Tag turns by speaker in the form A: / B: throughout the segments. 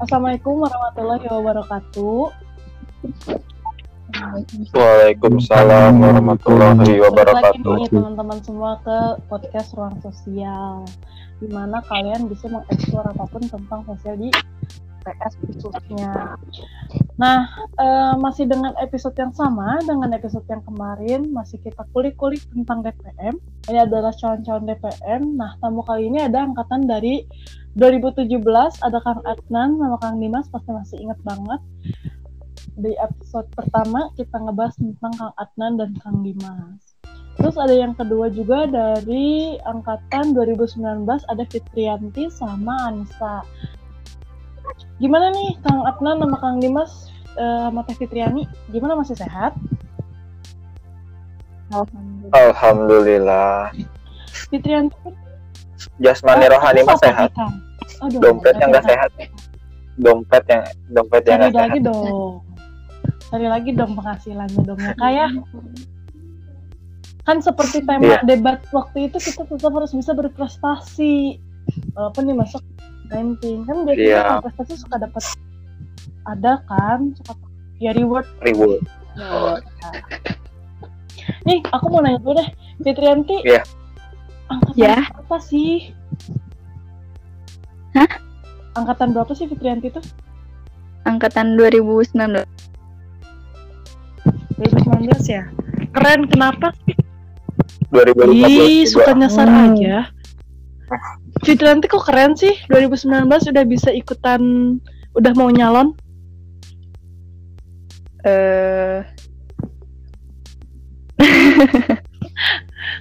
A: Assalamualaikum warahmatullahi wabarakatuh.
B: Waalaikumsalam warahmatullahi
A: lagi
B: wabarakatuh.
A: nih teman-teman semua ke podcast Ruang Sosial, di mana kalian bisa mengeksplor apa pun tentang sosial di PS khususnya. Nah, eh, masih dengan episode yang sama dengan episode yang kemarin, masih kita kulik-kulik tentang DPM. Ini adalah calon-calon DPM. Nah, tamu kali ini ada angkatan dari 2017, ada Kang Adnan sama Kang Dimas, pasti masih ingat banget. Di episode pertama kita ngebahas tentang Kang Adnan dan Kang Dimas. Terus ada yang kedua juga dari angkatan 2019 ada Fitrianti sama Anissa. Gimana nih Kang Adnan sama Kang Dimas eh, sama Teh Fitriani? Gimana masih sehat?
B: Alhamdulillah.
A: Fitrianti
B: Jasmani
A: Oh,
B: rohani mah
A: apa
B: sehat.
A: Aduh,
B: Dompetnya nggak
A: Kang.
B: sehat. Dompet yang dompet yang
A: Cari
B: nggak sehat.
A: lagi dong. Cari lagi dong penghasilannya dong ya kayak kan seperti tema
B: Iya.
A: debat waktu itu kita tetap harus bisa berprestasi walaupun nih masuk ranking kan biasanya kalau prestasi suka dapat ada kan suka ya reward
B: Reward.
A: Oh. nih aku mau nanya dulu deh Fitrianti
B: Iya.
A: angkatan
C: Ya.
A: berapa sih
C: Hah?
A: angkatan berapa sih Fitrianti tuh
C: angkatan 2019
A: 2019 ya keren kenapa
B: 2015
A: Ih,
B: juga.
A: suka nyasar
C: Hmm.
A: aja. Fitranti kok keren sih 2019 udah bisa ikutan udah mau nyalon.
C: eh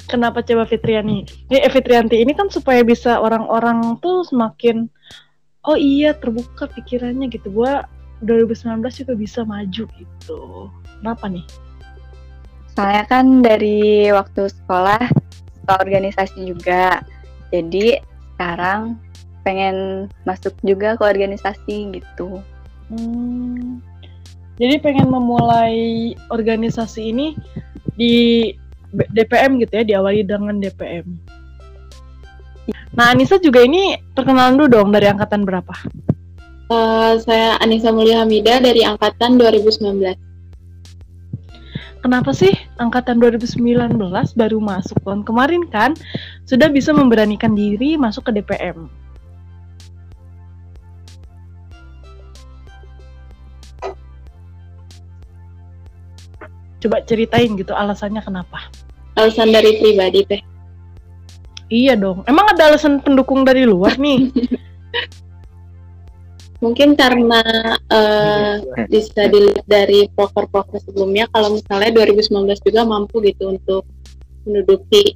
A: Kenapa coba Fitriani? Ini eh, Fitrianti ini kan supaya bisa orang-orang tuh semakin oh iya terbuka pikirannya gitu. Gua 2019 juga bisa maju gitu. Kenapa nih?
C: soalnya kan dari waktu sekolah suka organisasi juga jadi sekarang pengen masuk juga ke organisasi gitu
A: Hmm, jadi pengen memulai organisasi ini di DPM gitu ya, diawali dengan DPM. Nah, Anissa juga ini perkenalan dulu dong dari angkatan berapa?
D: Eh, saya Anissa Mulia Hamida dari angkatan 2019.
A: Kenapa sih angkatan 2019 baru masuk tahun kemarin kan sudah bisa memberanikan diri masuk ke DPM? Coba ceritain gitu alasannya kenapa?
D: Alasan dari pribadi teh.
A: Iya dong. Emang ada alasan pendukung dari luar nih?
D: Mungkin karena eh, bisa dilihat dari proker-proker sebelumnya kalau misalnya 2019 juga mampu gitu untuk menduduki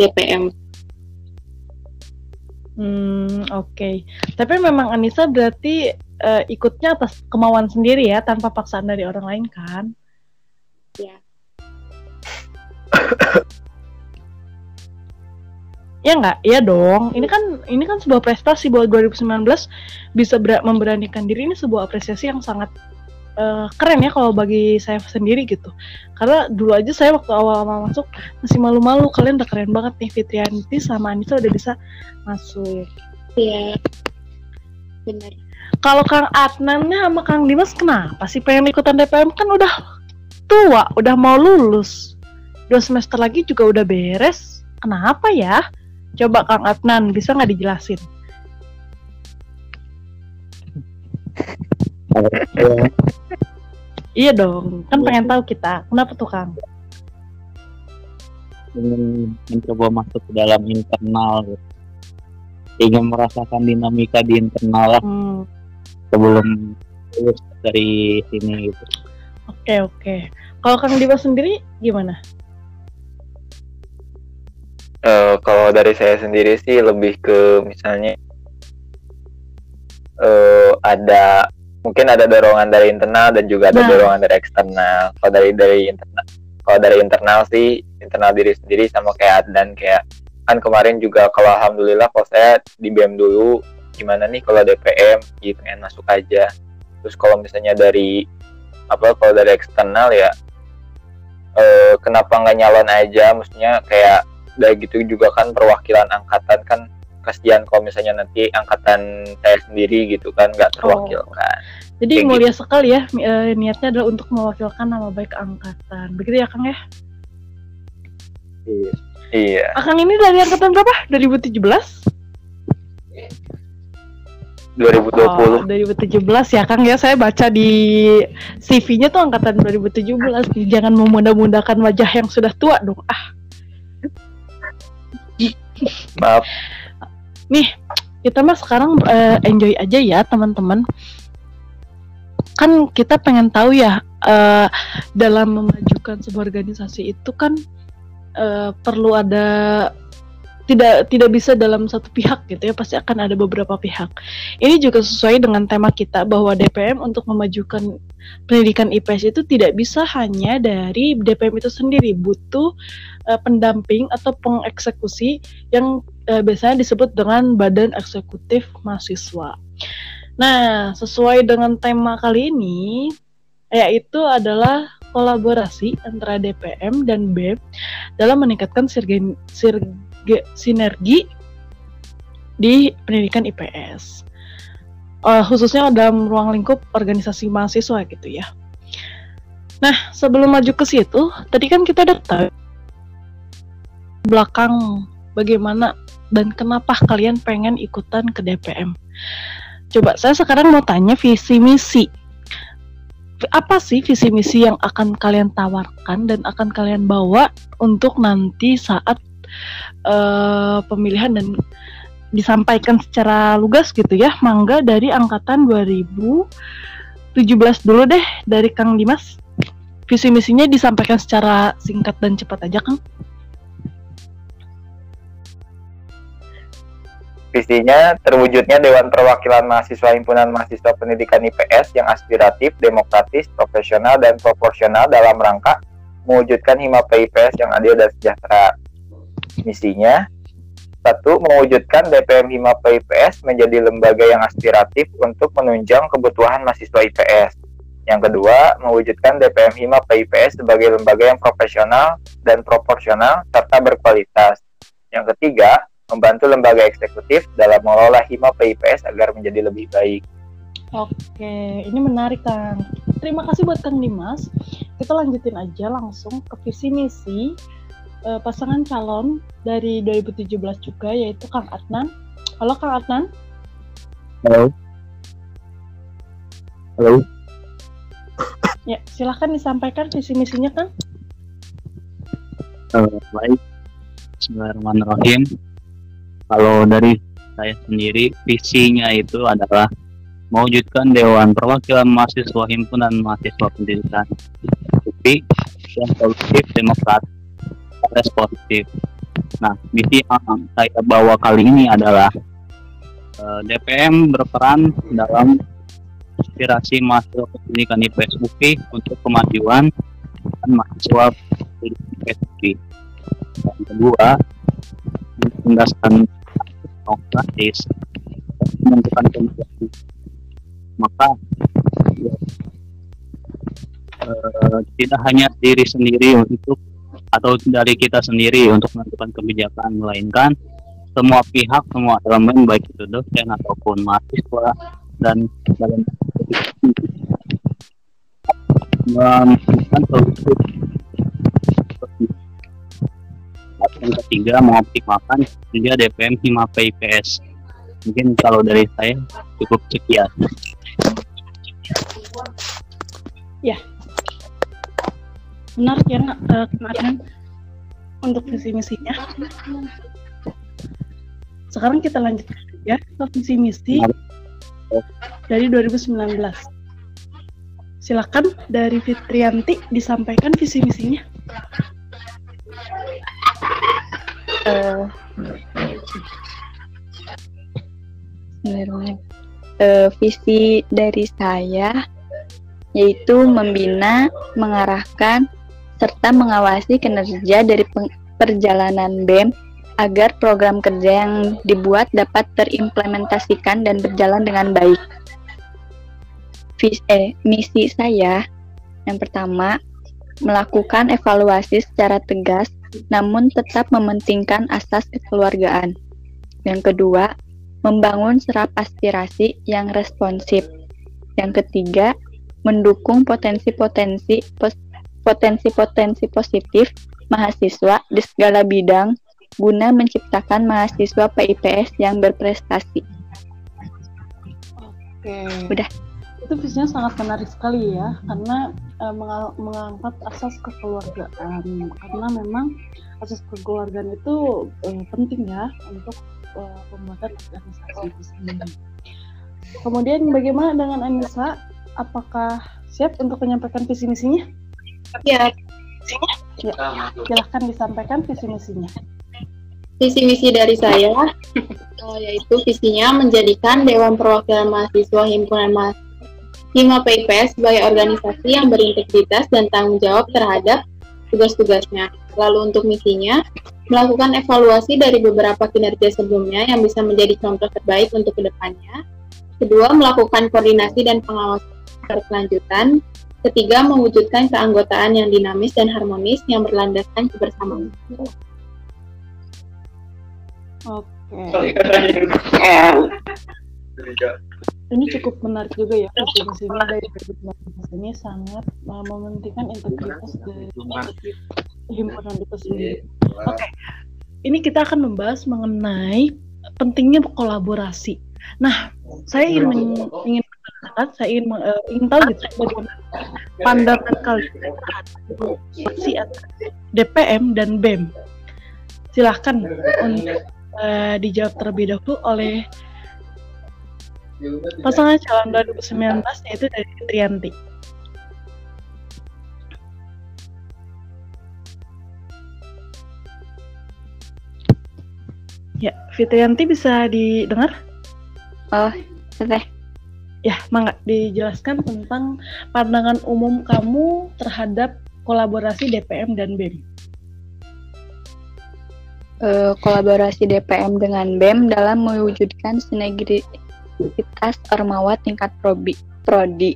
D: DPM.
A: Hmm, oke. Tapi memang Anissa berarti eh, ikutnya atas kemauan sendiri ya, tanpa paksaan dari orang lain kan?
D: Ya.
A: Ya nggak? Iya dong. Ini kan ini kan sebuah prestasi buat 2019 bisa ber- memberanikan diri ini sebuah apresiasi yang sangat eh, keren ya kalau bagi saya sendiri gitu. Karena dulu aja saya waktu awal-awal masuk masih malu-malu. Kalian udah keren banget nih Fitrianti sama Anissa udah bisa masuk.
D: Iya. Benar.
A: Kalau Kang Adnan sama Kang Dimas kenapa sih pengen ikutan DPM kan udah tua, udah mau lulus. Dua semester lagi juga udah beres. Kenapa ya? Coba Kang Adnan bisa nggak dijelasin? Iya dong, kan pengen tahu kita. Kenapa tuh Kang?
E: ingin mencoba masuk ke dalam internal ingin merasakan dinamika di internal lah
A: Hmm,
E: sebelum lulus dari sini gitu
A: oke oke. Kalau Kang Dimas sendiri gimana?
B: Eh, kalau dari saya sendiri sih lebih ke misalnya eh ada mungkin ada dorongan dari internal dan juga ada
A: Nah.
B: dorongan dari eksternal. Kalau dari dari internal, kalau dari internal sih internal diri sendiri sama kayak dan kayak kan kemarin juga kalau alhamdulillah kalau saya di BEM dulu gimana nih kalau DPM gitu pengen masuk aja. Terus kalau misalnya dari apa kalau dari eksternal ya eh kenapa nggak nyalon aja maksudnya kayak udah gitu juga kan perwakilan angkatan kan kasihan kalau misalnya nanti angkatan saya sendiri gitu kan nggak terwakilkan.
A: Jadi
B: Kayak
A: mulia sekali ya eh, niatnya adalah untuk mewakilkan nama baik angkatan. Begitu ya Kang ya?
B: Iya.
A: Akang ini dari angkatan berapa? 2017?
B: 2020.
A: Oh, 2017 ya Kang ya. Saya baca di CV-nya tuh angkatan 2017. Jangan memunda-mundakan wajah yang sudah tua dong. Ah,
B: Maaf.
A: kita mah sekarang eh, enjoy aja ya teman-teman. Kan kita pengen tahu ya eh, dalam memajukan sebuah organisasi itu kan eh, perlu ada tidak tidak bisa dalam satu pihak gitu ya pasti akan ada beberapa pihak. Ini juga sesuai dengan tema kita bahwa DPM untuk memajukan pendidikan IPS itu tidak bisa hanya dari DPM itu sendiri butuh eh, pendamping atau pengeksekusi yang eh, biasanya disebut dengan Badan Eksekutif Mahasiswa. Nah, sesuai dengan tema kali ini, yaitu adalah kolaborasi antara DPM dan BEM dalam meningkatkan sirgen- sirge- sinergi di pendidikan IPS. Eh, khususnya dalam ruang lingkup organisasi mahasiswa gitu ya. Nah, sebelum maju ke situ, tadi kan kita udah tahu belakang bagaimana dan kenapa kalian pengen ikutan ke DPM. Coba saya sekarang mau tanya visi misi. Apa sih visi misi yang akan kalian tawarkan dan akan kalian bawa untuk nanti saat eh, pemilihan dan disampaikan secara lugas gitu ya. Mangga dari angkatan 2017 dulu deh dari Kang Dimas. Visi misinya disampaikan secara singkat dan cepat aja Kang.
B: Visinya terwujudnya Dewan Perwakilan Mahasiswa Himpunan Mahasiswa Pendidikan IPS yang aspiratif, demokratis, profesional, dan proporsional dalam rangka mewujudkan Himapa IPS yang adil dan sejahtera. Misinya, satu, mewujudkan DPM Himapa IPS menjadi lembaga yang aspiratif untuk menunjang kebutuhan mahasiswa IPS. Yang kedua, mewujudkan DPM Himapa IPS sebagai lembaga yang profesional dan proporsional serta berkualitas. Yang ketiga, membantu lembaga eksekutif dalam mengelola Hima PIPS agar menjadi lebih baik.
A: Oke, ini menarik Kang. Terima kasih buat Kang Dimas. Kita lanjutin aja langsung ke visi misi eh, pasangan calon dari 2017 juga yaitu Kang Adnan. Halo Kang Adnan.
E: Halo. Halo.
A: Ya, silahkan disampaikan visi misinya Kang.
E: Eh, baik. Bismillahirrahmanirrahim. Kalau dari saya sendiri, visinya itu adalah mewujudkan Dewan Perwakilan Mahasiswa Himpunan Mahasiswa Pendidikan UPI yang solutif, demokratis, dan responsif. Nah, misi yang saya bawa kali ini adalah eh, DPM berperan dalam aspirasi mahasiswa pendidikan IPS UPI untuk kemajuan dan mahasiswa pendidikan UPI. Yang kedua, mengendaskan demokratis menentukan kebijakan maka ya, tidak hanya diri sendiri untuk atau dari kita sendiri untuk menentukan kebijakan melainkan semua pihak semua elemen baik itu dosen ataupun mahasiswa dan dalam menemukan solusi yang ketiga mengoptimalkan kerja DPM Hima PIPS mungkin kalau dari saya cukup sekian
A: Menarik ya Kang Adnan untuk visi misinya. Sekarang kita lanjut ya ke visi misi dari 2019. Silakan dari Fitrianti disampaikan visi misinya.
C: Bismillahirrahmanirrahim. Eh, visi dari saya yaitu membina, mengarahkan, serta mengawasi kinerja dari perjalanan BEM agar program kerja yang dibuat dapat terimplementasikan dan berjalan dengan baik. Vis- eh, misi saya yang pertama melakukan evaluasi secara tegas namun tetap mementingkan asas kekeluargaan. Yang kedua, membangun serap aspirasi yang responsif. Yang ketiga, mendukung potensi-potensi pos- potensi-potensi positif mahasiswa di segala bidang guna menciptakan mahasiswa PIPS yang berprestasi.
A: Oke.
C: Udah.
A: Itu visinya sangat menarik sekali ya, karena eh, mengal- mengangkat asas kekeluargaan. Karena memang asas kekeluargaan itu eh, penting ya untuk eh, pembuatan organisasi itu sendiri. Kemudian bagaimana dengan Anissa? Apakah siap untuk menyampaikan visi misinya?
D: Ya,
A: Silahkan disampaikan visi misinya.
D: visi misi dari saya eh, yaitu visinya menjadikan Dewan Perwakilan Mahasiswa Himpunan Mahasiswa Hima PIPS sebagai organisasi yang berintegritas dan tanggung jawab terhadap tugas-tugasnya. Lalu untuk misinya, melakukan evaluasi dari beberapa kinerja sebelumnya yang bisa menjadi contoh terbaik untuk ke depannya. Kedua, melakukan koordinasi dan pengawasan berkelanjutan. Ketiga, mewujudkan keanggotaan yang dinamis dan harmonis yang berlandaskan kebersamaan.
A: Oke. Ini cukup menarik juga ya visi misinya dari ini sangat uh, mementingkan integritas dari himpunan itu sendiri. Oke, ini kita akan membahas mengenai pentingnya kolaborasi. Nah, saya ingin men- ingin mengatakan, saya ingin eh, ingin tahu gitu bagaimana pandangan kalian terhadap DPM dan BEM. Silahkan untuk eh, dijawab terlebih dahulu oleh pasangan calon 2019 yaitu dari Trianti. Ya, Fitrianti bisa didengar?
C: Oh, teteh.
A: Ya, mangga dijelaskan tentang pandangan umum kamu terhadap kolaborasi DPM dan BEM.
C: Eh, kolaborasi DPM dengan BEM dalam mewujudkan sinergitas ormawa tingkat probi, prodi.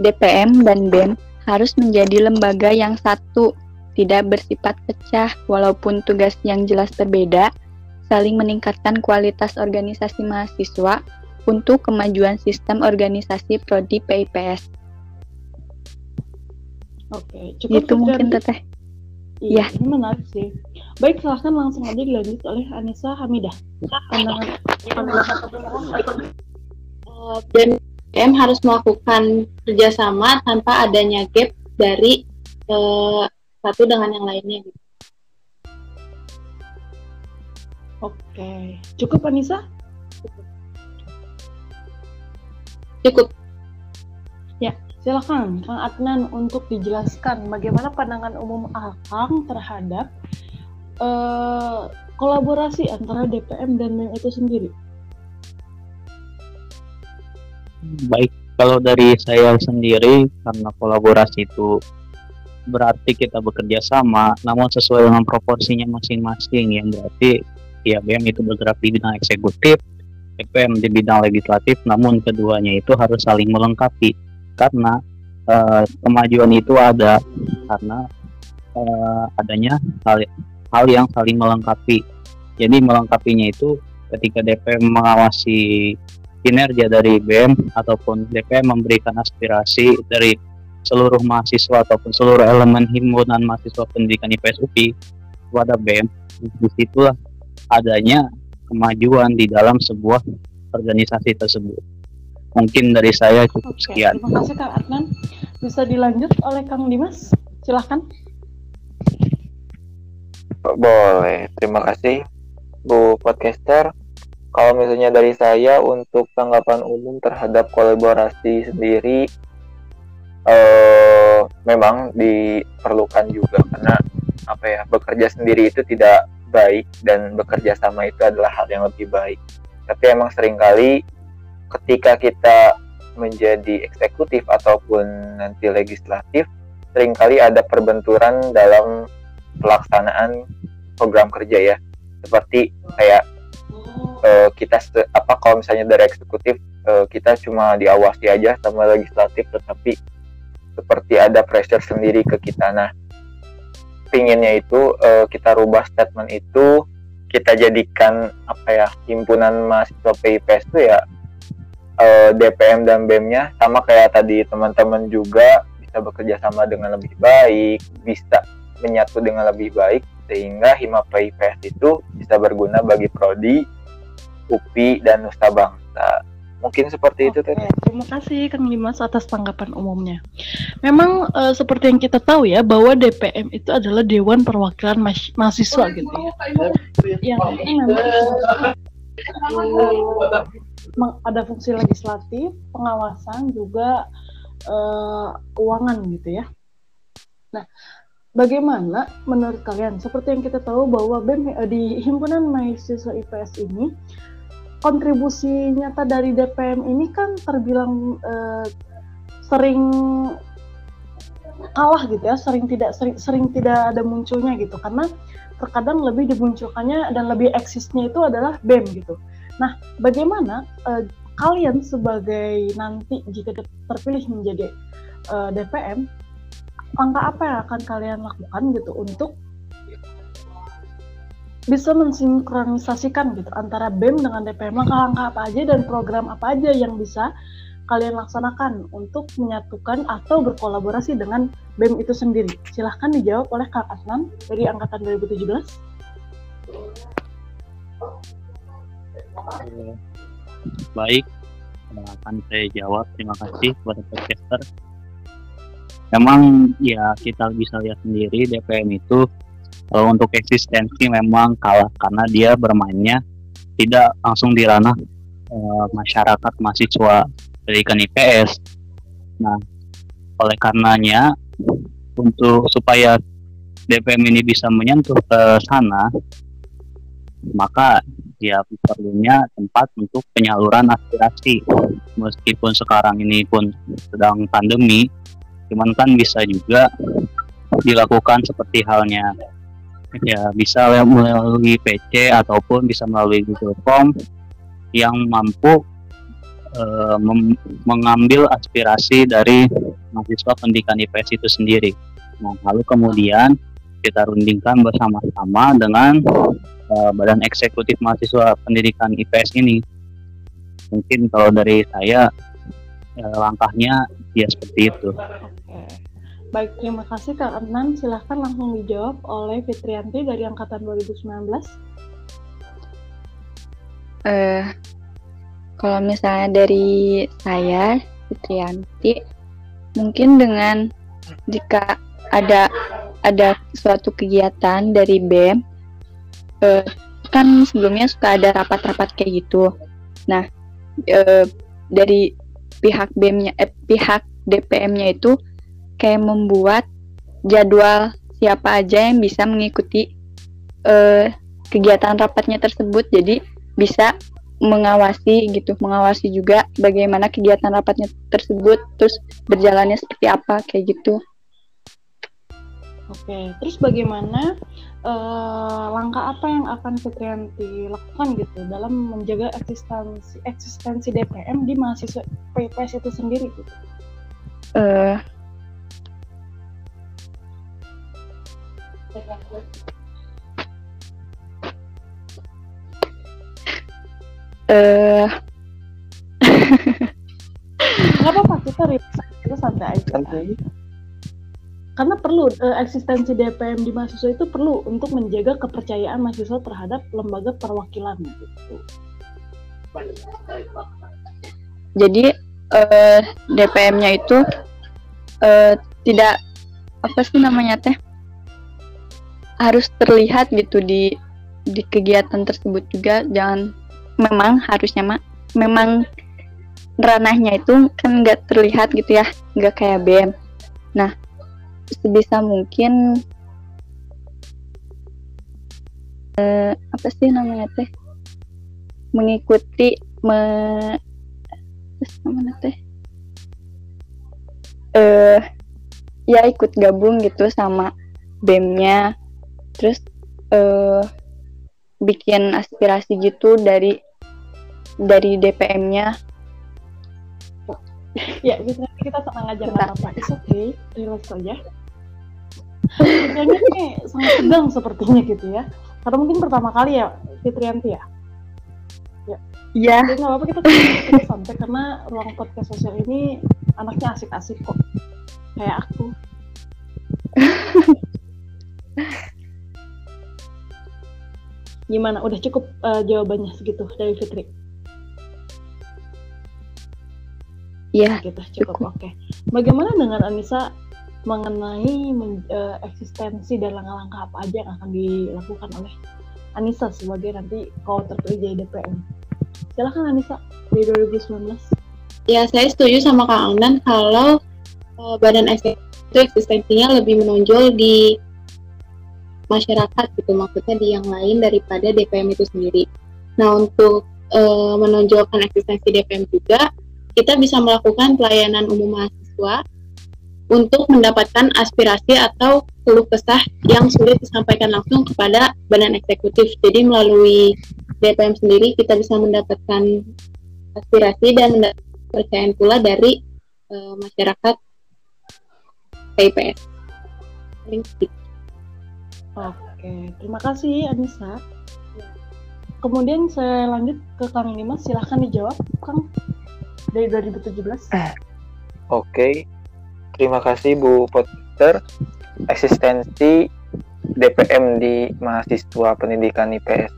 C: DPM dan BEM harus menjadi lembaga yang satu, tidak bersifat pecah walaupun tugas yang jelas berbeda, saling meningkatkan kualitas organisasi mahasiswa untuk kemajuan sistem organisasi prodi PIPS.
A: Oke, cukup
C: Itu mungkin teteh.
A: Iya,
C: Ya.
A: ini menarik sih. Baik, silahkan langsung aja dilanjut oleh Anissa Hamidah. Pandangan
D: dan BM harus melakukan kerjasama tanpa adanya gap dari eh, satu dengan yang lainnya. Gitu.
A: Oke, cukup Anissa?
D: Cukup.
A: Silakan Kang Adnan untuk dijelaskan bagaimana pandangan umum Akang terhadap eh, kolaborasi antara DPM dan BEM itu sendiri.
E: Baik, kalau dari saya sendiri karena kolaborasi itu berarti kita bekerja sama, namun sesuai dengan proporsinya masing-masing yang berarti ya BM itu bergerak di bidang eksekutif, DPM di bidang legislatif, namun keduanya itu harus saling melengkapi karena eh, kemajuan itu ada karena eh, adanya hal hal yang saling melengkapi. Jadi melengkapinya itu ketika DPM mengawasi kinerja dari BM ataupun DPM memberikan aspirasi dari seluruh mahasiswa ataupun seluruh elemen himpunan mahasiswa pendidikan IPS UPI kepada BM di situlah adanya kemajuan di dalam sebuah organisasi tersebut mungkin dari saya cukup
A: Oke,
E: sekian
A: terima kasih Kang Adnan. Bisa dilanjut oleh Kang Dimas? Silahkan.
B: Boleh, terima kasih Bu Podcaster. Kalau misalnya dari saya untuk tanggapan umum terhadap kolaborasi sendiri, eh, memang diperlukan juga karena apa ya bekerja sendiri itu tidak baik dan bekerja sama itu adalah hal yang lebih baik. Tapi emang sering kali ketika kita menjadi eksekutif ataupun nanti legislatif, sering kali ada perbenturan dalam pelaksanaan program kerja ya seperti kayak eh, kita apa kalau misalnya dari eksekutif eh, kita cuma diawasi aja sama legislatif tetapi seperti ada pressure sendiri ke kita nah pinginnya itu eh, kita rubah statement itu kita jadikan apa ya himpunan mahasiswa PIPS itu ya eh, DPM dan BEM-nya sama kayak tadi teman-teman juga bisa bekerja sama dengan lebih baik, bisa menyatu dengan lebih baik sehingga Hima PIPS itu bisa berguna bagi prodi, UPI dan Nusa Bangsa. Mungkin seperti itu
A: Oke,
B: tadi.
A: terima kasih Kang Dimas atas tanggapan umumnya. Memang eh, seperti yang kita tahu ya bahwa DPM itu adalah Dewan Perwakilan Mas- Mahasiswa gitu ya. Yang ini memang ada fungsi legislatif, pengawasan juga eh, keuangan gitu ya. Nah, bagaimana menurut kalian? Seperti yang kita tahu bahwa BEM eh, di himpunan mahasiswa IPS ini kontribusi nyata dari DPM ini kan terbilang eh, sering kalah gitu ya, sering tidak sering, sering tidak ada munculnya gitu karena terkadang lebih dimunculkannya dan lebih eksisnya itu adalah BEM gitu. Nah, bagaimana eh, kalian sebagai nanti jika terpilih menjadi eh, DPM, langkah apa yang akan kalian lakukan gitu untuk bisa mensinkronisasikan gitu antara BEM dengan DPM langkah-langkah apa aja dan program apa aja yang bisa kalian laksanakan untuk menyatukan atau berkolaborasi dengan BEM itu sendiri. Silahkan dijawab oleh Kak Adnan dari angkatan 2017.
E: Eh, Baik, akan saya jawab. Terima kasih kepada podcaster. Memang ya kita bisa lihat sendiri DPM itu kalau untuk eksistensi memang kalah karena dia bermainnya tidak langsung di ranah eh, masyarakat mahasiswa pendidikan IPS. Nah, oleh karenanya untuk supaya DPM ini bisa menyentuh ke sana, maka ya perlunya tempat untuk penyaluran aspirasi meskipun sekarang ini pun sedang pandemi cuman kan bisa juga dilakukan seperti halnya ya bisa melalui PC ataupun bisa melalui Google Form yang mampu mem- mengambil aspirasi dari mahasiswa pendidikan IPS itu sendiri. Nah, lalu kemudian kita rundingkan bersama-sama dengan eh, Badan Eksekutif Mahasiswa Pendidikan IPS ini. Mungkin kalau dari saya eh, langkahnya ya seperti itu.
A: Baik, terima kasih Kak Adnan. Silahkan langsung dijawab oleh Fitrianti dari angkatan 2019.
C: eh kalau misalnya dari saya Fitrianti mungkin dengan jika ada ada suatu kegiatan dari BEM eh, kan sebelumnya suka ada rapat-rapat kayak gitu nah eh, dari pihak BEM-nya eh, pihak DPM-nya itu kayak membuat jadwal siapa aja yang bisa mengikuti eh, kegiatan rapatnya tersebut jadi bisa mengawasi gitu mengawasi juga bagaimana kegiatan rapatnya tersebut terus berjalannya seperti apa kayak gitu
A: Oke, terus bagaimana eh, langkah apa yang akan Fitrianti lakukan gitu dalam menjaga eksistensi eksistensi DPM di mahasiswa PPS itu sendiri gitu?
C: eh eh
A: Nggak apa-apa kita relax, kita santai aja.
B: Santai.
A: Karena perlu eh, eksistensi DPM di mahasiswa itu perlu untuk menjaga kepercayaan mahasiswa terhadap lembaga perwakilan gitu.
C: jadi eh DPM-nya itu eh tidak apa sih namanya teh harus terlihat gitu di di kegiatan tersebut juga. Jangan memang harusnya mak memang ranahnya itu kan nggak terlihat gitu ya nggak kayak BM nah sebisa mungkin eh, apa sih namanya teh? Mengikuti me namanya teh? Eh ya ikut gabung gitu sama BEM-nya terus eh bikin aspirasi gitu dari dari DPM-nya
A: Ya, gitu kita tenang aja nggak apa-apa. It's okay, relax aja. Kayaknya nih sangat tegang sepertinya gitu ya. Karena mungkin pertama kali ya Fitrianti ya.
C: Iya.
A: Jadi nggak apa-apa kita kita santai karena ruang podcast sosial ini anaknya asik-asik kok. Kayak aku. Gimana? Udah cukup eh, jawabannya segitu dari Fitri?
C: Iya.
A: Gitu, cukup. Oke. Bagaimana dengan Anissa mengenai men- eh, eksistensi dan langkah-langkah apa aja yang akan dilakukan oleh Anissa sebagai nanti kalau terpilih jadi DPM? Silahkan Anissa di 2019.
D: Ya, saya setuju sama Kang Angdan kalau eh, badan eksekutif itu eksistensinya lebih menonjol di masyarakat gitu, maksudnya di yang lain daripada DPM itu sendiri. Nah, untuk eh, menonjolkan eksistensi DPM juga, kita bisa melakukan pelayanan umum mahasiswa untuk mendapatkan aspirasi atau keluh kesah yang sulit disampaikan langsung kepada badan eksekutif. Jadi melalui DPM sendiri kita bisa mendapatkan aspirasi dan mendapatkan kepercayaan pula dari eh, masyarakat sedikit.
A: Oke, terima kasih Anissa. Kemudian saya lanjut ke Kang Dimas, silahkan dijawab Kang dari 2017.
B: Oke, terima kasih Bu Potter. Eksistensi DPM di mahasiswa pendidikan IPS.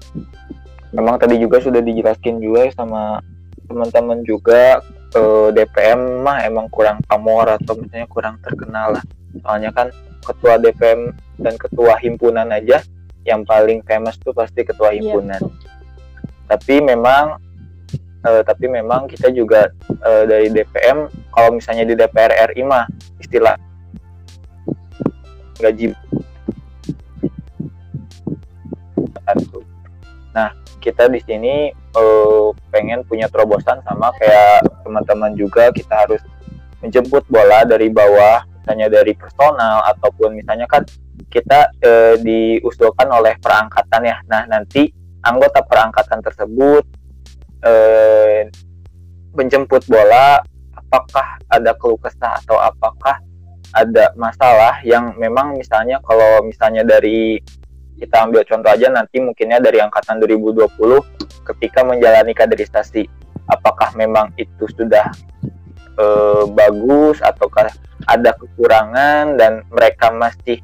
B: Memang tadi juga sudah dijelaskan juga sama teman-teman juga eh, DPM mah emang kurang pamor atau misalnya kurang terkenal lah. Soalnya kan ketua DPM dan ketua himpunan aja yang paling famous tuh pasti ketua
A: Iya,
B: himpunan.
A: Betul.
B: tapi memang eh, tapi memang kita juga eh, dari DPM kalau misalnya di DPR RI mah istilah gaji. Nah kita di sini eh, pengen punya terobosan sama kayak teman-teman juga kita harus menjemput bola dari bawah misalnya dari personal ataupun misalnya kan kita eh, diusulkan oleh perangkatan ya. Nah nanti anggota perangkatan tersebut eh, menjemput bola apakah ada keluh kesah atau apakah ada masalah yang memang misalnya kalau misalnya dari kita ambil contoh aja nanti mungkinnya dari angkatan 2020 ketika menjalani kaderisasi apakah memang itu sudah eh, bagus ataukah ada kekurangan dan mereka masih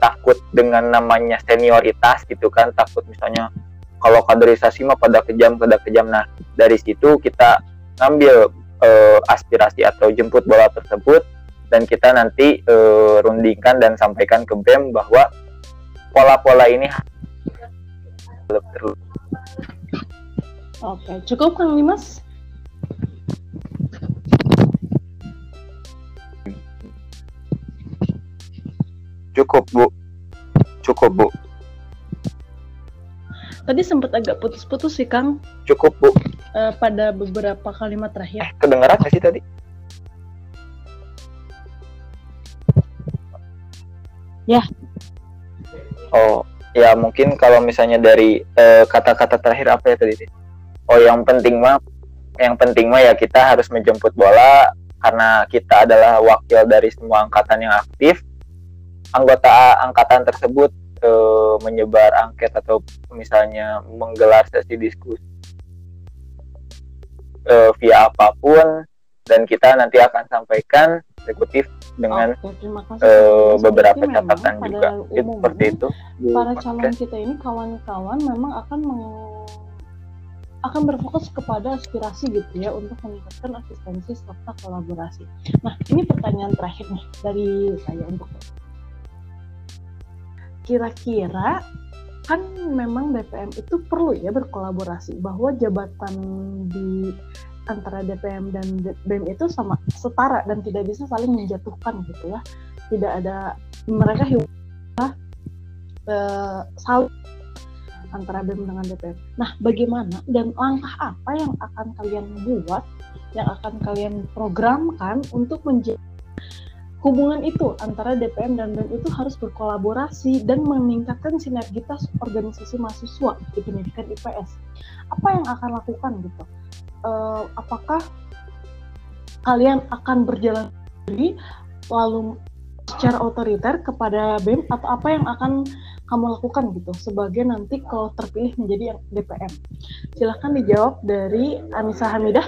B: takut dengan namanya senioritas gitu kan takut misalnya kalau kaderisasi mah pada kejam pada kejam nah dari situ kita ngambil eh, aspirasi atau jemput bola tersebut dan kita nanti eh, rundingkan dan sampaikan ke BEM bahwa pola-pola ini
A: Oke, cukup Kang Dimas?
B: Cukup bu. Cukup bu.
A: Tadi sempat agak putus-putus sih Kang.
B: Cukup bu.
A: Eh, pada beberapa kalimat terakhir.
B: eh kedengeran nggak sih tadi?
A: Ya.
B: oh ya mungkin kalau misalnya dari eh, kata-kata terakhir apa ya tadi? Oh yang penting mah yang penting mah ya kita harus menjemput bola karena kita adalah wakil dari semua angkatan yang aktif anggota angkatan tersebut eh, menyebar angket atau misalnya menggelar sesi diskusi eh, via apa pun dan kita nanti akan sampaikan eksekutif dengan
A: Oke, terima kasih.
B: eh, beberapa catatan juga itu
A: umumnya
B: seperti itu
A: para calon kita ini kawan-kawan memang akan meng- akan berfokus kepada aspirasi gitu ya untuk meningkatkan asistensi serta kolaborasi. Nah, ini pertanyaan terakhir nih dari saya untuk kira-kira kan memang BPM itu perlu ya berkolaborasi bahwa jabatan di antara DPM dan BEM itu sama setara dan tidak bisa saling menjatuhkan gitu ya. Tidak ada mereka hidup eh, saling antara BEM dengan DPM. Nah, bagaimana dan langkah apa yang akan kalian buat, yang akan kalian programkan untuk menjaga hubungan itu antara DPM dan BEM itu harus berkolaborasi dan meningkatkan sinergitas organisasi mahasiswa di pendidikan IPS. Apa yang akan lakukan gitu? Eh, apakah kalian akan berjalan sendiri lalu secara otoriter kepada BEM atau apa yang akan kamu lakukan gitu sebagai nanti kalau terpilih menjadi yang DPM? Silahkan dijawab dari Anissa Hamidah.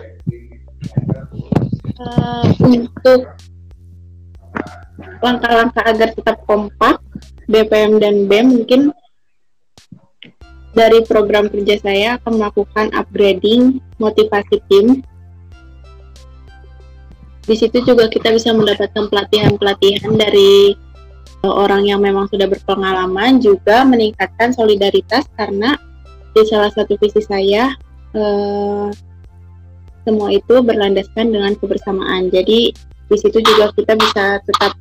D: Uh, untuk langkah-langkah agar tetap kompak BPM dan BEM mungkin dari program kerja saya akan melakukan upgrading motivasi tim. Di situ juga kita bisa mendapatkan pelatihan-pelatihan dari e, orang yang memang sudah berpengalaman, juga meningkatkan solidaritas karena di salah satu visi saya eh, semua itu berlandaskan dengan kebersamaan. Jadi di situ juga kita bisa tetap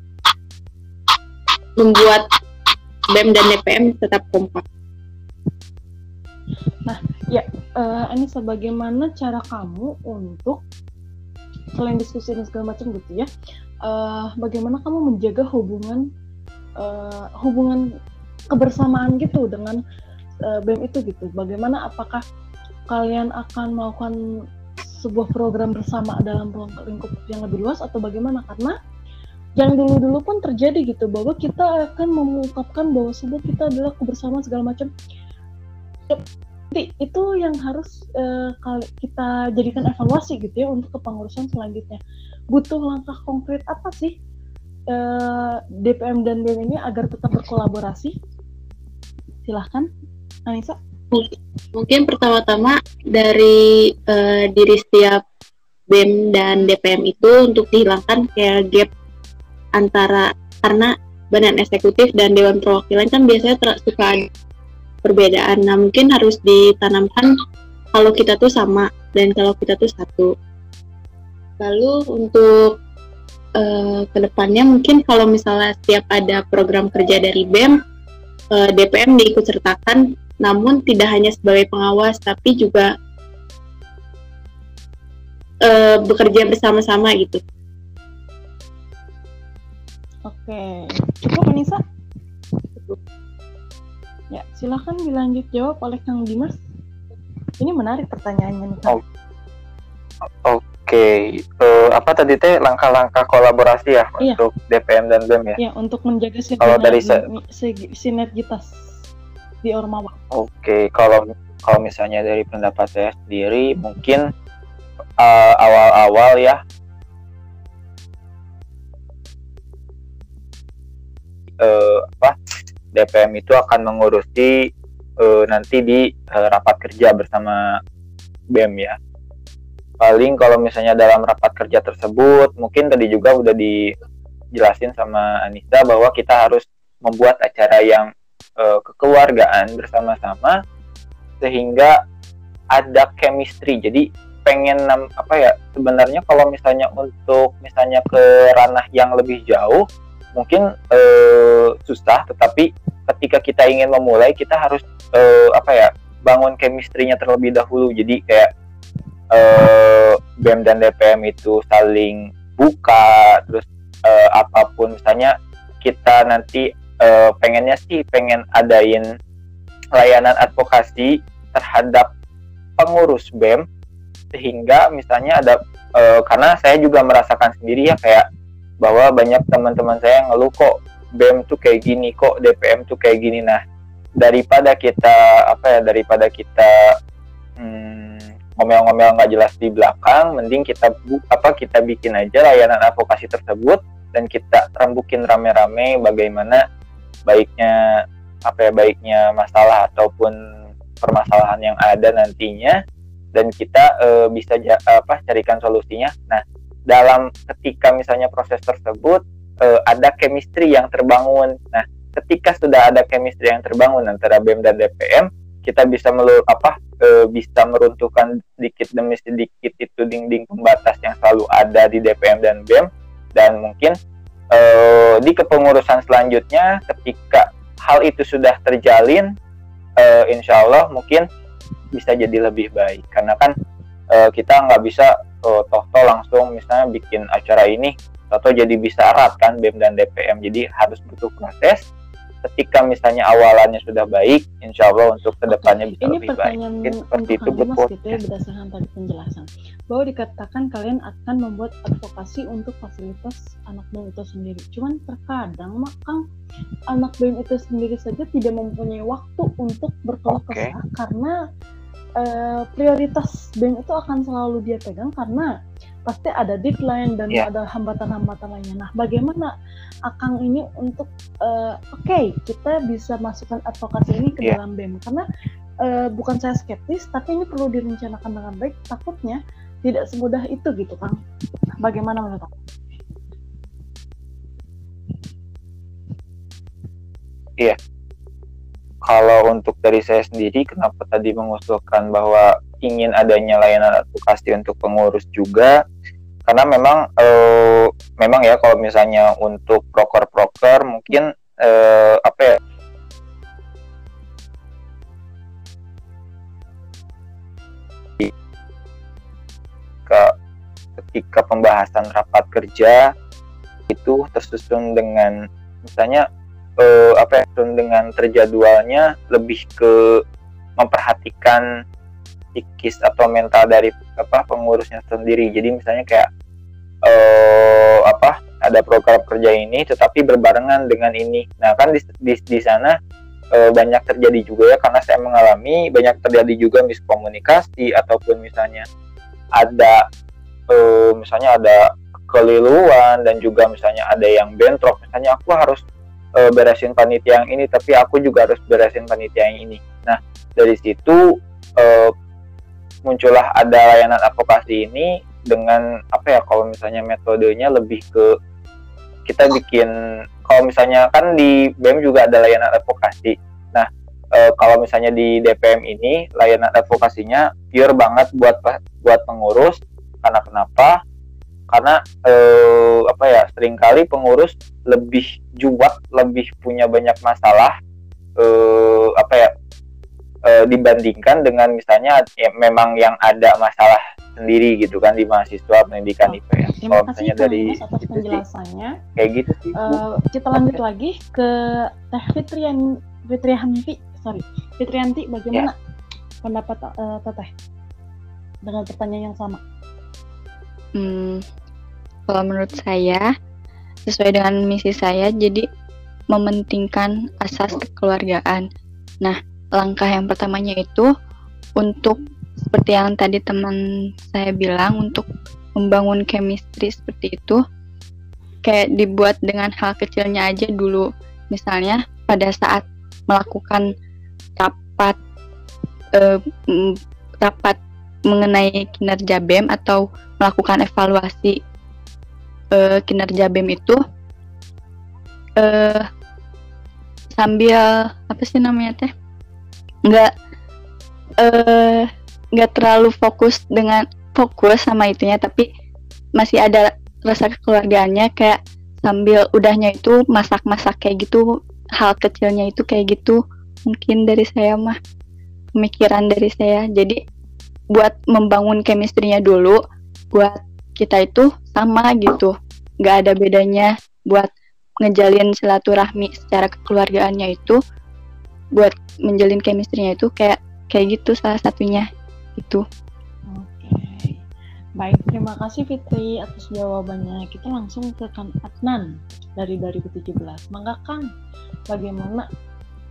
D: membuat BEM dan DPM tetap kompak.
A: Nah, ya, uh, ini sebagaimana cara kamu untuk selain diskusi dan segala macam gitu ya, uh, bagaimana kamu menjaga hubungan uh, hubungan kebersamaan gitu dengan uh, BEM itu gitu? Bagaimana apakah kalian akan melakukan sebuah program bersama dalam lingkup yang lebih luas atau bagaimana? Karena yang dulu-dulu pun terjadi gitu bahwa kita akan mengungkapkan bahwa sebuah kita adalah kebersamaan segala macam. Itu yang harus uh, kita jadikan evaluasi gitu ya untuk kepengurusan selanjutnya. Butuh langkah konkret apa sih uh, eh, DPM dan BEM ini agar tetap berkolaborasi? Silahkan Anissa
D: mungkin pertama-tama dari uh, diri setiap BEM dan DPM itu untuk dihilangkan kayak gap antara karena badan eksekutif dan dewan perwakilan kan biasanya ter, suka ada perbedaan. Nah mungkin harus ditanamkan kalau kita tuh sama dan kalau kita tuh satu. Lalu untuk uh, ke depannya mungkin kalau misalnya setiap ada program kerja dari BEM, uh, eh, DPM diikut sertakan, namun tidak hanya sebagai pengawas tapi juga uh, bekerja bersama-sama gitu.
A: Oke, cukup Anissa? Ya, silahkan dilanjut jawab oleh Kang Dimas. Ini menarik pertanyaannya nih, Kang.
B: Oh. Oke, uh, apa tadi teh langkah-langkah kolaborasi ya iya. untuk DPM dan BEM ya?
A: Iya, untuk menjaga
B: kalau dari
A: sinergitas di Ormawa.
B: Oke, kalau kalau misalnya dari pendapat saya sendiri mungkin uh, awal-awal ya uh, apa DPM itu akan mengurusi uh, nanti di uh, rapat kerja bersama BEM ya. Paling kalau misalnya dalam rapat kerja tersebut mungkin tadi juga udah dijelasin sama Anissa bahwa kita harus membuat acara yang uh, kekeluargaan bersama-sama sehingga ada chemistry. Jadi pengen apa ya sebenarnya kalau misalnya untuk misalnya ke ranah yang lebih jauh mungkin uh, susah tetapi ketika kita ingin memulai kita harus uh, apa ya bangun chemistry-nya terlebih dahulu jadi kayak uh, BEM dan DPM itu saling buka terus apa pun misalnya kita nanti uh, pengennya sih pengen adain layanan advokasi terhadap pengurus BEM sehingga misalnya ada uh, karena saya juga merasakan sendiri ya kayak bahwa banyak teman-teman saya yang ngeluh kok BEM tuh kayak gini kok DPM tuh kayak gini. Nah daripada kita apa ya daripada kita hmm, ngomel-ngomel nggak jelas di belakang mending kita bu, apa kita bikin aja layanan advokasi tersebut dan kita rembukin rame-rame bagaimana baiknya apa ya baiknya masalah ataupun permasalahan yang ada nantinya dan kita e, bisa ja, apa carikan solusinya nah dalam ketika misalnya proses tersebut uh, ada chemistry yang terbangun. Nah, ketika sudah ada chemistry yang terbangun antara BEM dan DPM, kita bisa melur apa uh, bisa meruntuhkan sedikit demi sedikit itu dinding pembatas yang selalu ada di DPM dan BEM dan mungkin uh, di kepengurusan selanjutnya ketika hal itu sudah terjalin, uh, insya Allah mungkin bisa jadi lebih baik. Karena kan uh, kita nggak bisa uh, toh toh langsung misalnya bikin acara ini atau jadi bisa erat kan BEM dan DPM jadi harus butuh proses ketika misalnya awalannya sudah baik, insya Allah untuk ke depannya bisa
A: Ini
B: lebih baik.
A: pertanyaan
B: Mungkin seperti
A: untuk
B: itu buat
A: gitu ya berdasarkan tadi penjelasan bahwa dikatakan kalian akan membuat advokasi untuk fasilitas anak BEM itu sendiri. Cuman terkadang mak Kang anak BEM itu sendiri saja tidak mempunyai waktu untuk berkeluh kesah karena eh, prioritas BEM itu akan selalu dia pegang karena pasti ada deadline dan
B: Iya.
A: ada hambatan-hambatan lainnya. Nah, bagaimana Akang ini untuk eh, oke kita bisa masukkan advokasi ini ke
B: Iya.
A: dalam BEM karena eh, bukan saya skeptis tapi ini perlu direncanakan dengan baik takutnya tidak semudah itu gitu Kang. Bagaimana menurut Akang?
B: Kalau untuk dari saya sendiri kenapa tadi mengusulkan bahwa ingin adanya layanan advokasi untuk pengurus juga? Karena memang eh, memang ya kalau misalnya untuk proker-proker mungkin eh, apa ya? Ketika, ketika pembahasan rapat kerja itu tersusun dengan misalnya eh, apa ya dengan terjadwalnya lebih ke memperhatikan psikis atau mental dari apa pengurusnya sendiri. Jadi misalnya kayak eh apa ada program kerja ini tetapi berbarengan dengan ini. Nah kan di di, di sana eh, banyak terjadi juga ya karena saya mengalami banyak terjadi juga miskomunikasi ataupun misalnya ada eh, misalnya ada keliluan dan juga misalnya ada yang bentrok. Misalnya aku harus eh, beresin panitia yang ini tapi aku juga harus beresin panitia yang ini nah dari situ eh, muncullah ada layanan advokasi ini dengan apa ya kalau misalnya metodenya lebih ke kita bikin kalau misalnya kan di BEM juga ada layanan advokasi. Nah, e, kalau misalnya di DPM ini layanan advokasinya pure banget buat buat pengurus karena kenapa? Karena e, apa ya sering kali pengurus lebih juak, lebih punya banyak masalah e, apa ya e, dibandingkan dengan misalnya ya, memang yang ada masalah sendiri gitu kan di mahasiswa pendidikan
A: Oh,
B: IP ya.
A: Terima
B: Kalau
A: kasih
B: misalnya dari
A: atas
B: itu sih,
A: penjelasannya.
B: kayak gitu sih. Bu.
A: Eh, kita lanjut lagi ke Teh Fitrian Fitrianti, sorry Fitrianti, bagaimana pendapat eh, Teteh dengan pertanyaan yang sama?
C: Hmm, kalau menurut saya sesuai dengan misi saya jadi mementingkan asas kekeluargaan. Nah, langkah yang pertamanya itu untuk seperti yang tadi teman saya bilang untuk membangun chemistry seperti itu kayak dibuat dengan hal kecilnya aja dulu. Misalnya pada saat melakukan rapat eh, rapat mengenai kinerja BEM atau melakukan evaluasi eh, kinerja BEM itu eh sambil apa sih namanya teh? Nggak eh nggak terlalu fokus dengan fokus sama itunya tapi masih ada rasa kekeluargaannya kayak sambil udahnya itu masak-masak kayak gitu hal kecilnya itu kayak gitu mungkin dari saya mah pemikiran dari saya. Jadi buat membangun chemistry-nya dulu buat kita itu sama gitu nggak ada bedanya buat ngejalin silaturahmi secara kekeluargaannya itu buat menjalin chemistry-nya itu kayak kayak gitu salah satunya itu
A: Oke, baik terima kasih Fitri atas jawabannya. Kita langsung ke Kang Adnan dari 2017. Maka Kang, bagaimana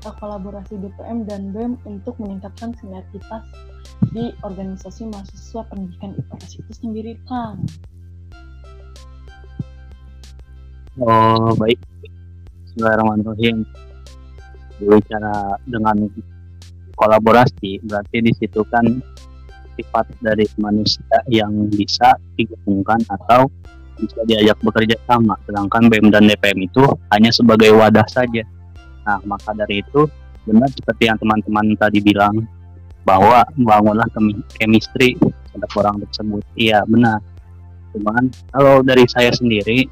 A: kolaborasi DPM dan BEM untuk meningkatkan sinergitas di organisasi mahasiswa pendidikan IPS itu sendiri, Kang?
E: Oh baik. Bismillahirrahmanirrahim. Berbicara dengan kolaborasi berarti di situ kan sifat dari manusia yang bisa digabungkan atau bisa diajak bekerja sama. Sedangkan BEM dan DPM itu hanya sebagai wadah saja. Nah maka dari itu benar seperti yang teman-teman tadi bilang bahwa bangunlah chemistry terhadap orang tersebut. Iya benar. Cuman kalau dari saya sendiri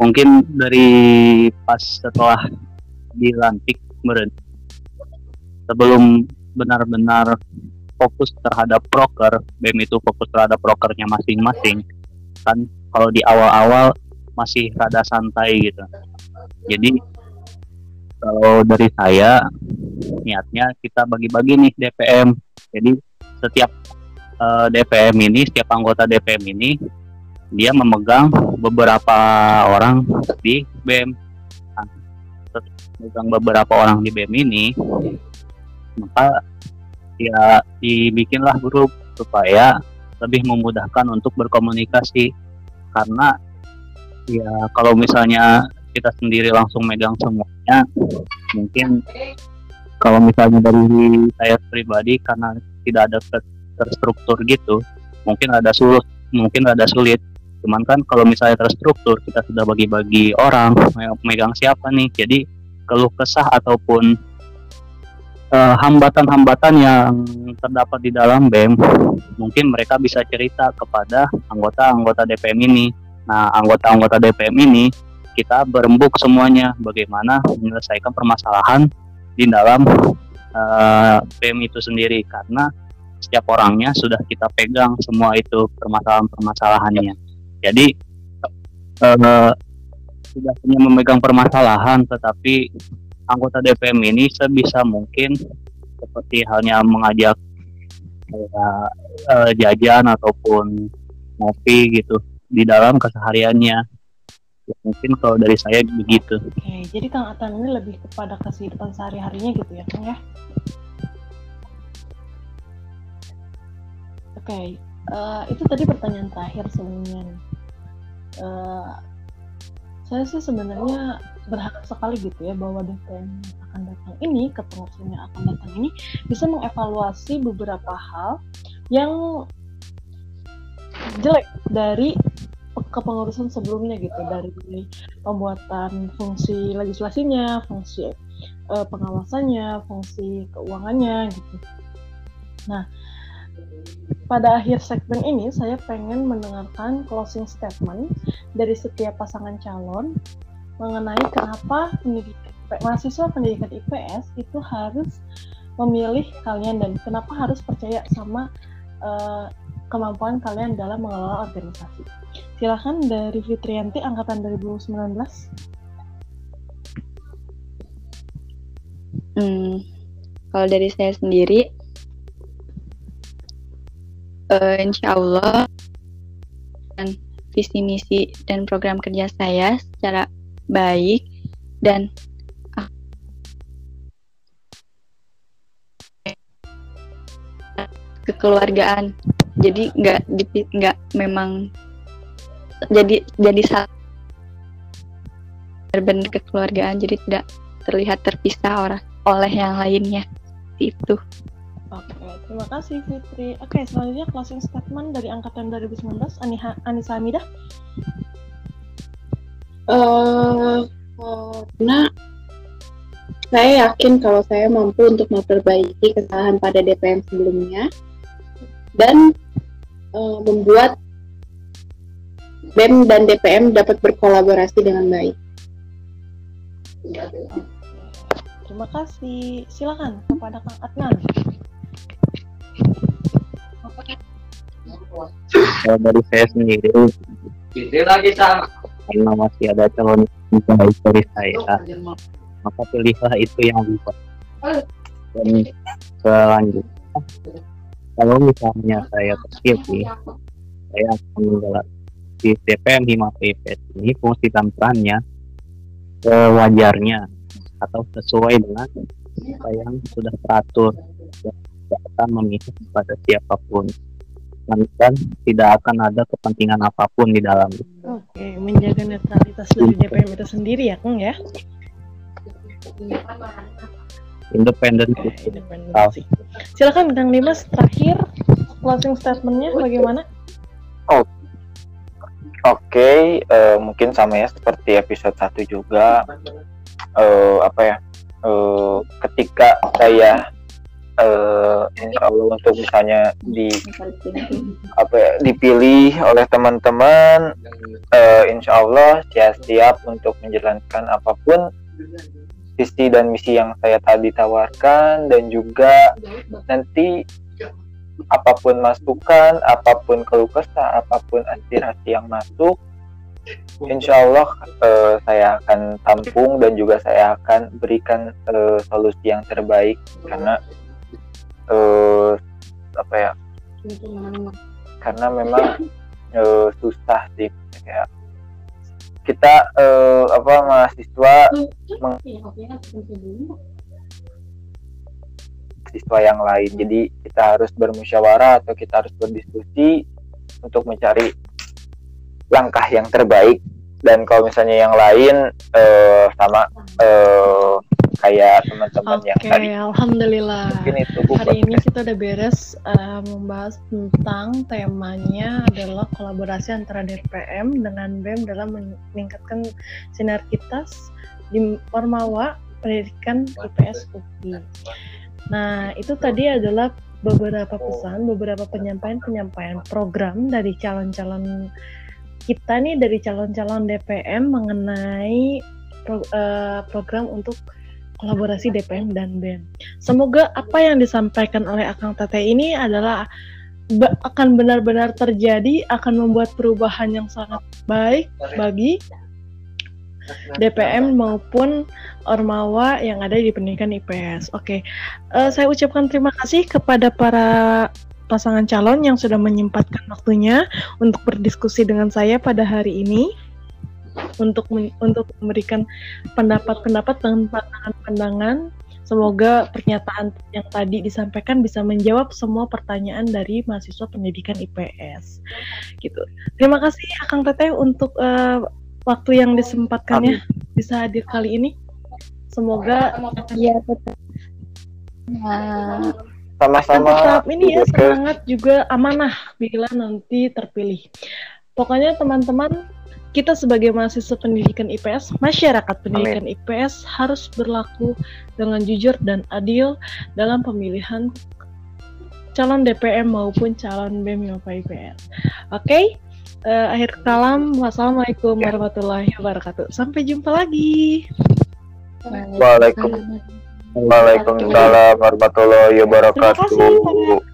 E: mungkin dari pas setelah dilantik sebelum benar-benar fokus terhadap broker BEM itu fokus terhadap brokernya masing-masing kan kalau di awal-awal masih rada santai gitu jadi kalau dari saya niatnya kita bagi-bagi nih DPM. Jadi setiap uh, eh, DPM ini, setiap anggota DPM ini dia memegang beberapa orang di BEM. Nah, memegang beberapa orang di BEM ini, maka ya dibikinlah grup supaya lebih memudahkan untuk berkomunikasi karena ya kalau misalnya kita sendiri langsung megang semuanya. Mungkin kalau misalnya dari saya pribadi karena tidak ada terstruktur gitu mungkin ada sulit mungkin ada sulit. Cuman kan kalau misalnya terstruktur kita sudah bagi-bagi orang megang siapa nih. Jadi keluh kesah ataupun eh, hambatan-hambatan uh, yang terdapat di dalam BEM mungkin mereka bisa cerita kepada anggota-anggota DPM ini. Nah anggota-anggota DPM ini kita berembuk semuanya bagaimana menyelesaikan permasalahan di dalam uh, BEM itu sendiri karena setiap orangnya sudah kita pegang semua itu permasalahan-permasalahannya. Jadi uh, tidak hanya memegang permasalahan, tetapi anggota DPM ini sebisa mungkin seperti halnya mengajak uh, jajan ataupun ngopi gitu di dalam kesehariannya ya, mungkin kalau dari saya begitu.
A: Oke jadi kang Atan ini lebih kepada kehidupan sehari-harinya gitu ya kang ya? Oke uh, itu tadi pertanyaan terakhir sebenarnya. Uh, saya sih sebenarnya berharap sekali gitu ya bahwa DPM akan datang ini, yang akan datang ini bisa mengevaluasi beberapa hal yang jelek dari kepengurusan sebelumnya gitu dari pembuatan fungsi legislasinya, fungsi uh, pengawasannya, fungsi keuangannya gitu. Nah, pada akhir segmen ini saya pengen mendengarkan closing statement dari setiap pasangan calon mengenai kenapa pendidikan mahasiswa pendidikan IPS itu harus memilih kalian dan kenapa harus percaya sama uh, kemampuan kalian dalam mengelola organisasi. Silahkan dari Fitrianti angkatan 2019.
C: Hmm, kalau dari saya sendiri, uh, insya Allah dan visi misi dan program kerja saya secara baik dan kekeluargaan jadi nggak nggak memang jadi jadi benar-benar kekeluargaan jadi tidak terlihat terpisah orang oleh yang lainnya itu
A: Oke, terima kasih Fitri. Oke, selanjutnya closing statement dari angkatan 2019, Aniha, Anissa Hamidah.
D: Uh, karena saya yakin kalau saya mampu untuk memperbaiki kesalahan pada DPM sebelumnya dan uh, membuat BEM dan DPM dapat berkolaborasi dengan baik.
A: Terima kasih. Silakan kepada Kang Adnan.
E: Kalau dari saya sendiri, lagi sama. Karena masih ada calon yang baik dari saya, maka pilihlah itu yang lebih baik. Dan selanjutnya, kalau misalnya saya terpilih saya akan menggelar di DPM Hima PPS ini fungsi dan perannya sewajarnya atau sesuai dengan apa yang sudah teratur dan tidak akan memihak kepada siapa pun dan tidak akan ada kepentingan apa pun di dalam
A: Oke, menjaga netralitas dari DPM itu sendiri ya, Kang ya?
E: independen
A: independensi. Silakan Kang Dimas terakhir closing statementnya bagaimana?
B: Oh, Oke, okay, uh, eh, mungkin sama ya seperti episode 1 juga uh, apa ya? Uh, ketika saya uh, insya Allah untuk misalnya di apa ya, dipilih oleh teman-teman, uh, insya Allah saya siap untuk menjalankan apa pun visi dan misi yang saya tadi tawarkan dan juga nanti apa pun masukan, apa pun keluh kesah, apa pun aspirasi yang masuk, insya Allah eh, saya akan tampung dan juga saya akan berikan eh, solusi yang terbaik karena eh, apa ya? Karena memang eh, susah sih kayak kita eh, apa mahasiswa siswa yang lain jadi kita harus bermusyawarah atau kita harus berdiskusi untuk mencari langkah yang terbaik dan kalau misalnya yang lain eh, sama eh, kayak teman-teman yang
A: Oke,
B: tadi
A: alhamdulillah.
B: mungkin itu
A: Hari ini kita udah beres eh, membahas tentang temanya adalah kolaborasi antara DPM dengan BEM dalam meningkatkan sinergitas di Ormawa Pendidikan IPS UPI. Nah, itu tadi adalah beberapa pesan, beberapa penyampaian-penyampaian program dari calon-calon kita nih dari calon-calon DPM mengenai pro- eh, program untuk kolaborasi DPM dan BEM. Semoga apa yang disampaikan oleh Akang Tete ini adalah akan benar-benar terjadi, akan membuat perubahan yang sangat baik bagi DPM maupun Ormawa yang ada di pendidikan IPS. Oke, Eh, saya ucapkan terima kasih kepada para pasangan calon yang sudah menyempatkan waktunya untuk berdiskusi dengan saya pada hari ini untuk men- untuk memberikan pendapat-pendapat dan pandangan-pandangan. Semoga pernyataan yang tadi disampaikan bisa menjawab semua pertanyaan dari mahasiswa pendidikan IPS. Gitu. Terima kasih Akang Teteh untuk eh, waktu yang disempatkannya bisa hadir kali ini. Semoga
C: Iya betul. Nah,
B: sama-sama
A: tetap ini ya semangat juga amanah bila nanti terpilih. Pokoknya teman-teman kita sebagai mahasiswa pendidikan IPS, masyarakat pendidikan IPS harus berlaku dengan jujur dan adil dalam pemilihan calon DPM maupun calon BEM IPS. Oke, eh, akhir kalam. Wassalamualaikum
B: Ya.
A: warahmatullahi wabarakatuh. Sampai jumpa lagi.
B: Waalaikum- Waalaikumsalam warahmatullahi
A: Terima kasih.
B: wabarakatuh